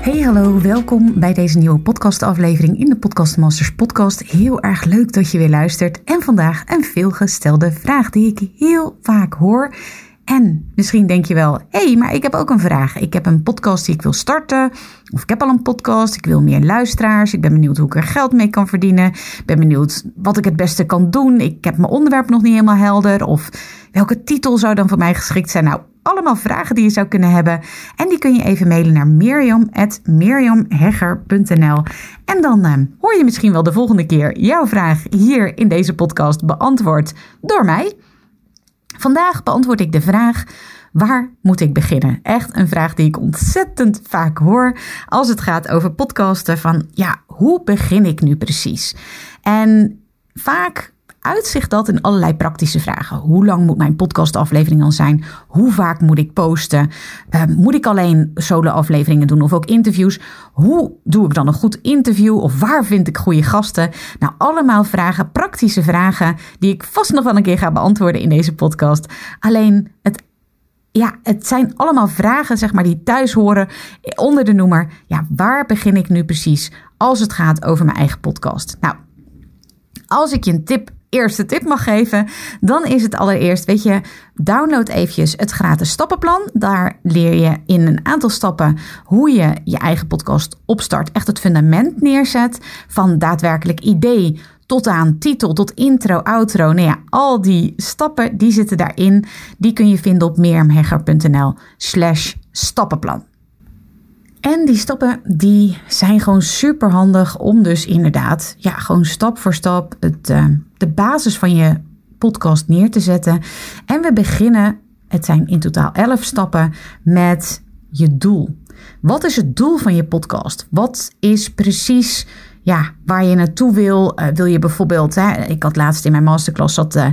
Hey hallo, welkom bij deze nieuwe podcastaflevering in de Podcast Masters podcast. Heel erg leuk dat je weer luistert en vandaag een veelgestelde vraag die ik heel vaak hoor en misschien denk je wel, hé, hey, maar ik heb ook een vraag. Ik heb een podcast die ik wil starten. Of ik heb al een podcast, ik wil meer luisteraars. Ik ben benieuwd hoe ik er geld mee kan verdienen. Ik ben benieuwd wat ik het beste kan doen. Ik heb mijn onderwerp nog niet helemaal helder. Of welke titel zou dan voor mij geschikt zijn? Nou, allemaal vragen die je zou kunnen hebben. En die kun je even mailen naar miriam.miriamhegger.nl En dan uh, hoor je misschien wel de volgende keer jouw vraag hier in deze podcast beantwoord door mij. Vandaag beantwoord ik de vraag: waar moet ik beginnen? Echt een vraag die ik ontzettend vaak hoor als het gaat over podcasten van ja, hoe begin ik nu precies? En vaak uitzicht dat in allerlei praktische vragen. Hoe lang moet mijn podcastaflevering dan zijn? Hoe vaak moet ik posten? Uh, moet ik alleen solo-afleveringen doen of ook interviews? Hoe doe ik dan een goed interview? Of waar vind ik goede gasten? Nou, allemaal vragen, praktische vragen, die ik vast nog wel een keer ga beantwoorden in deze podcast. Alleen het ja, het zijn allemaal vragen zeg maar, die thuis horen onder de noemer. Ja, waar begin ik nu precies als het gaat over mijn eigen podcast? Nou, als ik je een tip eerste tip mag geven, dan is het allereerst, weet je, download eventjes het gratis stappenplan. Daar leer je in een aantal stappen hoe je je eigen podcast opstart, echt het fundament neerzet van daadwerkelijk idee tot aan titel, tot intro, outro. Nou ja, al die stappen die zitten daarin. Die kun je vinden op meermhegger.nl slash stappenplan. En die stappen die zijn gewoon super handig om dus inderdaad, ja, gewoon stap voor stap het, uh, de basis van je podcast neer te zetten. En we beginnen, het zijn in totaal 11 stappen, met je doel. Wat is het doel van je podcast? Wat is precies ja, waar je naartoe wil. Uh, wil je bijvoorbeeld, hè, ik had laatst in mijn masterclass zat uh,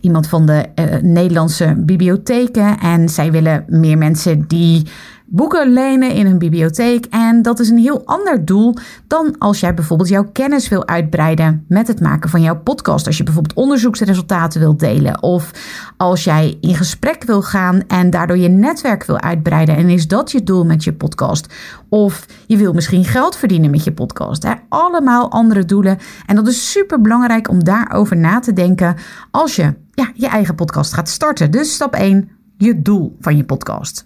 iemand van de Nederlandse bibliotheken en zij willen meer mensen die boeken lenen in een bibliotheek. En dat is een heel ander doel dan als jij bijvoorbeeld jouw kennis wil uitbreiden met het maken van jouw podcast. Als je bijvoorbeeld onderzoeksresultaten wilt delen. Of als jij in gesprek wil gaan en daardoor je netwerk wil uitbreiden. En is dat je doel met je podcast? Of je wil misschien geld verdienen met je podcast. Hè? Allemaal andere doelen. En dat is super belangrijk om daarover na te denken als je ja, je eigen podcast gaat starten. Dus stap 1, je doel van je podcast.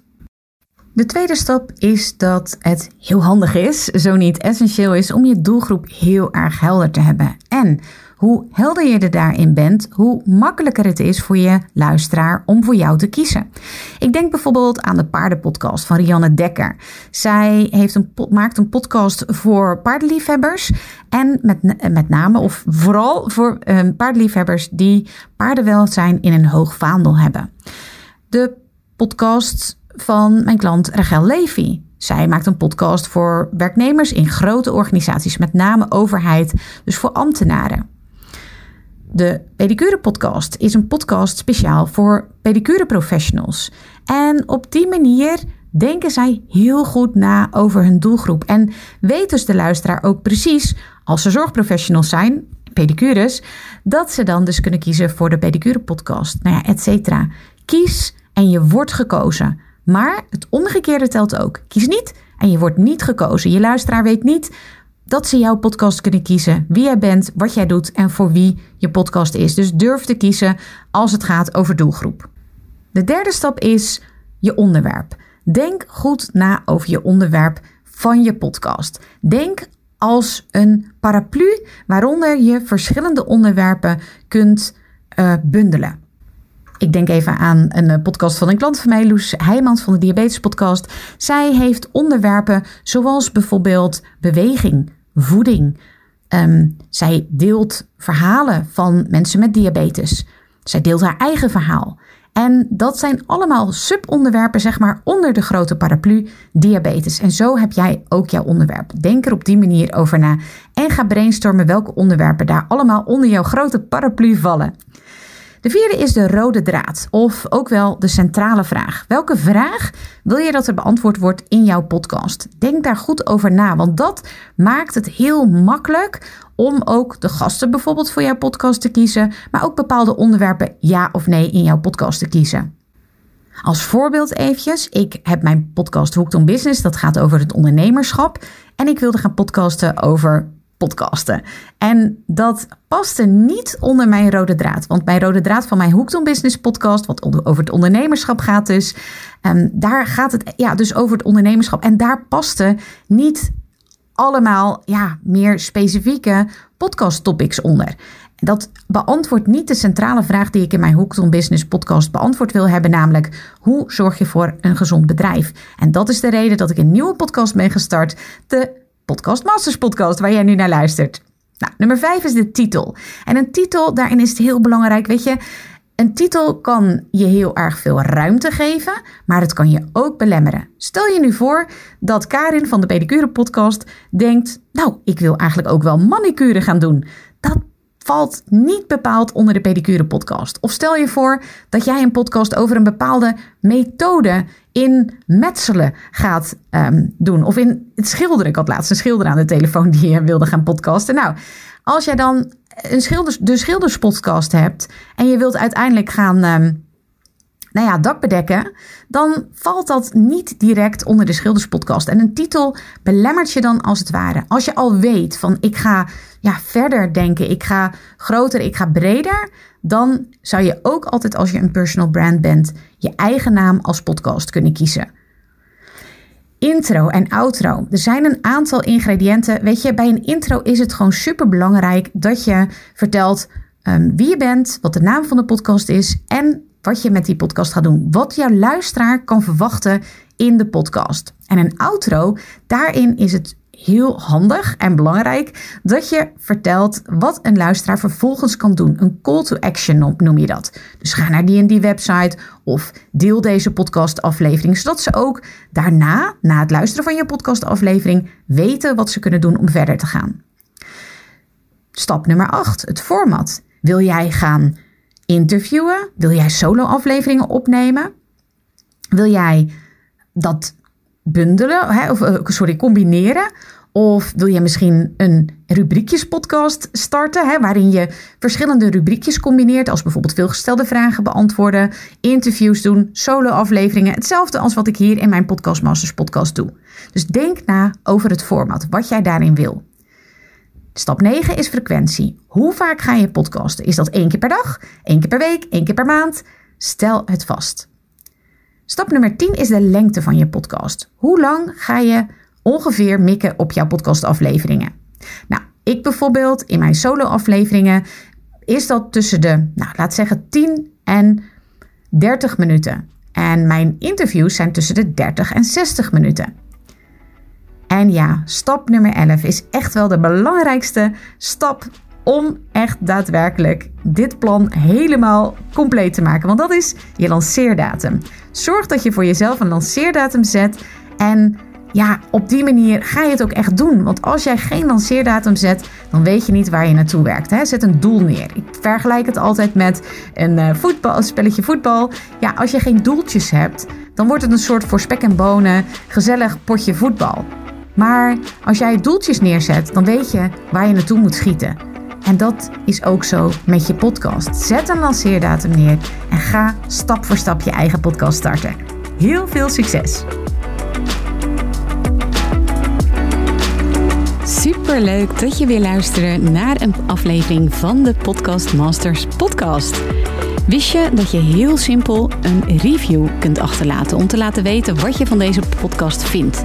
De tweede stap is dat het heel handig is, zo niet essentieel is, om je doelgroep heel erg helder te hebben. En hoe helder je er daarin bent, hoe makkelijker het is voor je luisteraar om voor jou te kiezen. Ik denk bijvoorbeeld aan de paardenpodcast van Rianne Dekker. Zij heeft een, maakt een podcast voor paardenliefhebbers en met, met name of vooral voor uh, paardenliefhebbers die paardenwelzijn in een hoog vaandel hebben. De podcast van mijn klant Rachel Levy. Zij maakt een podcast voor werknemers in grote organisaties, met name overheid, dus voor ambtenaren. De Pedicure Podcast is een podcast speciaal voor pedicure professionals. En op die manier denken zij heel goed na over hun doelgroep. En weet dus de luisteraar ook precies, als ze zorgprofessionals zijn, pedicures, dat ze dan dus kunnen kiezen voor de Pedicure Podcast. Nou ja, et cetera. Kies en je wordt gekozen. Maar het omgekeerde telt ook. Kies niet en je wordt niet gekozen. Je luisteraar weet niet dat ze jouw podcast kunnen kiezen, wie jij bent, wat jij doet en voor wie je podcast is. Dus durf te kiezen als het gaat over doelgroep. De derde stap is je onderwerp. Denk goed na over je onderwerp van je podcast. Denk als een paraplu waaronder je verschillende onderwerpen kunt uh, bundelen. Ik denk even aan een eh, podcast van een klant van mij, Loes Heijmans van de Diabetes Podcast. Zij heeft onderwerpen zoals bijvoorbeeld beweging, voeding. Ehm, zij deelt verhalen van mensen met diabetes. Zij deelt haar eigen verhaal. En dat zijn allemaal subonderwerpen, zeg maar, onder de grote paraplu diabetes. En zo heb jij ook jouw onderwerp. Denk er op die manier over na en ga brainstormen welke onderwerpen daar allemaal onder jouw grote paraplu vallen. De vierde is de rode draad, of ook wel de centrale vraag. Welke vraag wil je dat er beantwoord wordt in jouw podcast? Denk daar goed over na, want dat maakt het heel makkelijk om ook de gasten bijvoorbeeld voor jouw podcast te kiezen, maar ook bepaalde onderwerpen ja of nee in jouw podcast te kiezen. Als voorbeeld eventjes, ik heb mijn podcast Hooked on Business, dat gaat over het ondernemerschap. En ik wilde gaan podcasten over podcasten. En dat paste niet onder mijn rode draad. Want mijn rode draad van mijn Hooked on Business podcast, wat over het ondernemerschap gaat dus, um, daar gaat het ja, dus over het ondernemerschap. En daar paste niet allemaal ja, meer specifieke podcast topics onder. Dat beantwoordt niet de centrale vraag die ik in mijn Hooked on Business podcast beantwoord wil hebben, namelijk hoe zorg je voor een gezond bedrijf? En dat is de reden dat ik een nieuwe podcast ben gestart, de Podcast Masters podcast, waar jij nu naar luistert. Nou, nummer vijf is de titel. En een titel, daarin is het heel belangrijk, weet je, een titel kan je heel erg veel ruimte geven, maar het kan je ook belemmeren. Stel je nu voor dat Karin van de Pedicure Podcast denkt: Nou, ik wil eigenlijk ook wel manicure gaan doen. Dat valt niet bepaald onder de pedicure podcast. Of stel je voor dat jij een podcast over een bepaalde methode in metselen gaat ehm, doen. Of in het schilderen. Ik had laatst een schilder aan de telefoon die wilde gaan podcasten. Nou, als jij dan een schilders, de schilderspodcast hebt en je wilt uiteindelijk gaan... Um, nou ja, dak bedekken, dan valt dat niet direct onder de schilderspodcast. En een titel belemmert je dan als het ware. Als je al weet van ik ga ja, verder denken, ik ga groter, ik ga breder, dan zou je ook altijd als je een personal brand bent, je eigen naam als podcast kunnen kiezen. Intro en outro. Er zijn een aantal ingrediënten. Weet je, bij een intro is het gewoon super belangrijk dat je vertelt um, wie je bent, wat de naam van de podcast is en wat je met die podcast gaat doen. Wat jouw luisteraar kan verwachten in de podcast. En een outro, daarin is het heel handig en belangrijk dat je vertelt wat een luisteraar vervolgens kan doen. Een call to action noem je dat. Dus ga naar die en die website of deel deze podcastaflevering, zodat ze ook daarna, na het luisteren van je podcastaflevering, weten wat ze kunnen doen om verder te gaan. Stap nummer 8, het format. Wil jij gaan interviewen? Wil jij solo-afleveringen opnemen? Wil jij dat bundelen, hè, of eh, sorry, combineren? Of wil je misschien een rubriekjespodcast starten, hè, waarin je verschillende rubriekjes combineert, als bijvoorbeeld veelgestelde vragen beantwoorden, interviews doen, solo-afleveringen, hetzelfde als wat ik hier in mijn Podcast Masters podcast doe. Dus denk na over het format, wat jij daarin wil. Stap 9 is frequentie. Hoe vaak ga je podcasten? Is dat één keer per dag, één keer per week, één keer per maand? Stel het vast. Stap nummer 10 is de lengte van je podcast. Hoe lang ga je ongeveer mikken op jouw podcastafleveringen? Nou, ik bijvoorbeeld in mijn solo-afleveringen is dat tussen de, nou, laat zeggen 10 en 30 minuten. En mijn interviews zijn tussen de 30 en 60 minuten. En ja, stap nummer 11 is echt wel de belangrijkste stap om echt daadwerkelijk dit plan helemaal compleet te maken. Want dat is je lanceerdatum. Zorg dat je voor jezelf een lanceerdatum zet en ja, op die manier ga je het ook echt doen. Want als jij geen lanceerdatum zet, dan weet je niet waar je naartoe werkt. Hè? Zet een doel neer. Ik vergelijk het altijd met een, uh, voetbal, een spelletje voetbal. Ja, als je geen doeltjes hebt, dan wordt het een soort voor spek en bonen gezellig potje voetbal. Maar als jij doeltjes neerzet, dan weet je waar je naartoe moet schieten. En dat is ook zo met je podcast. Zet een lanceerdatum neer en ga stap voor stap je eigen podcast starten. Heel veel succes! Super leuk dat je weer luistert naar een aflevering van de Podcast Masters podcast. Wist je dat je heel simpel een review kunt achterlaten om te laten weten wat je van deze podcast vindt?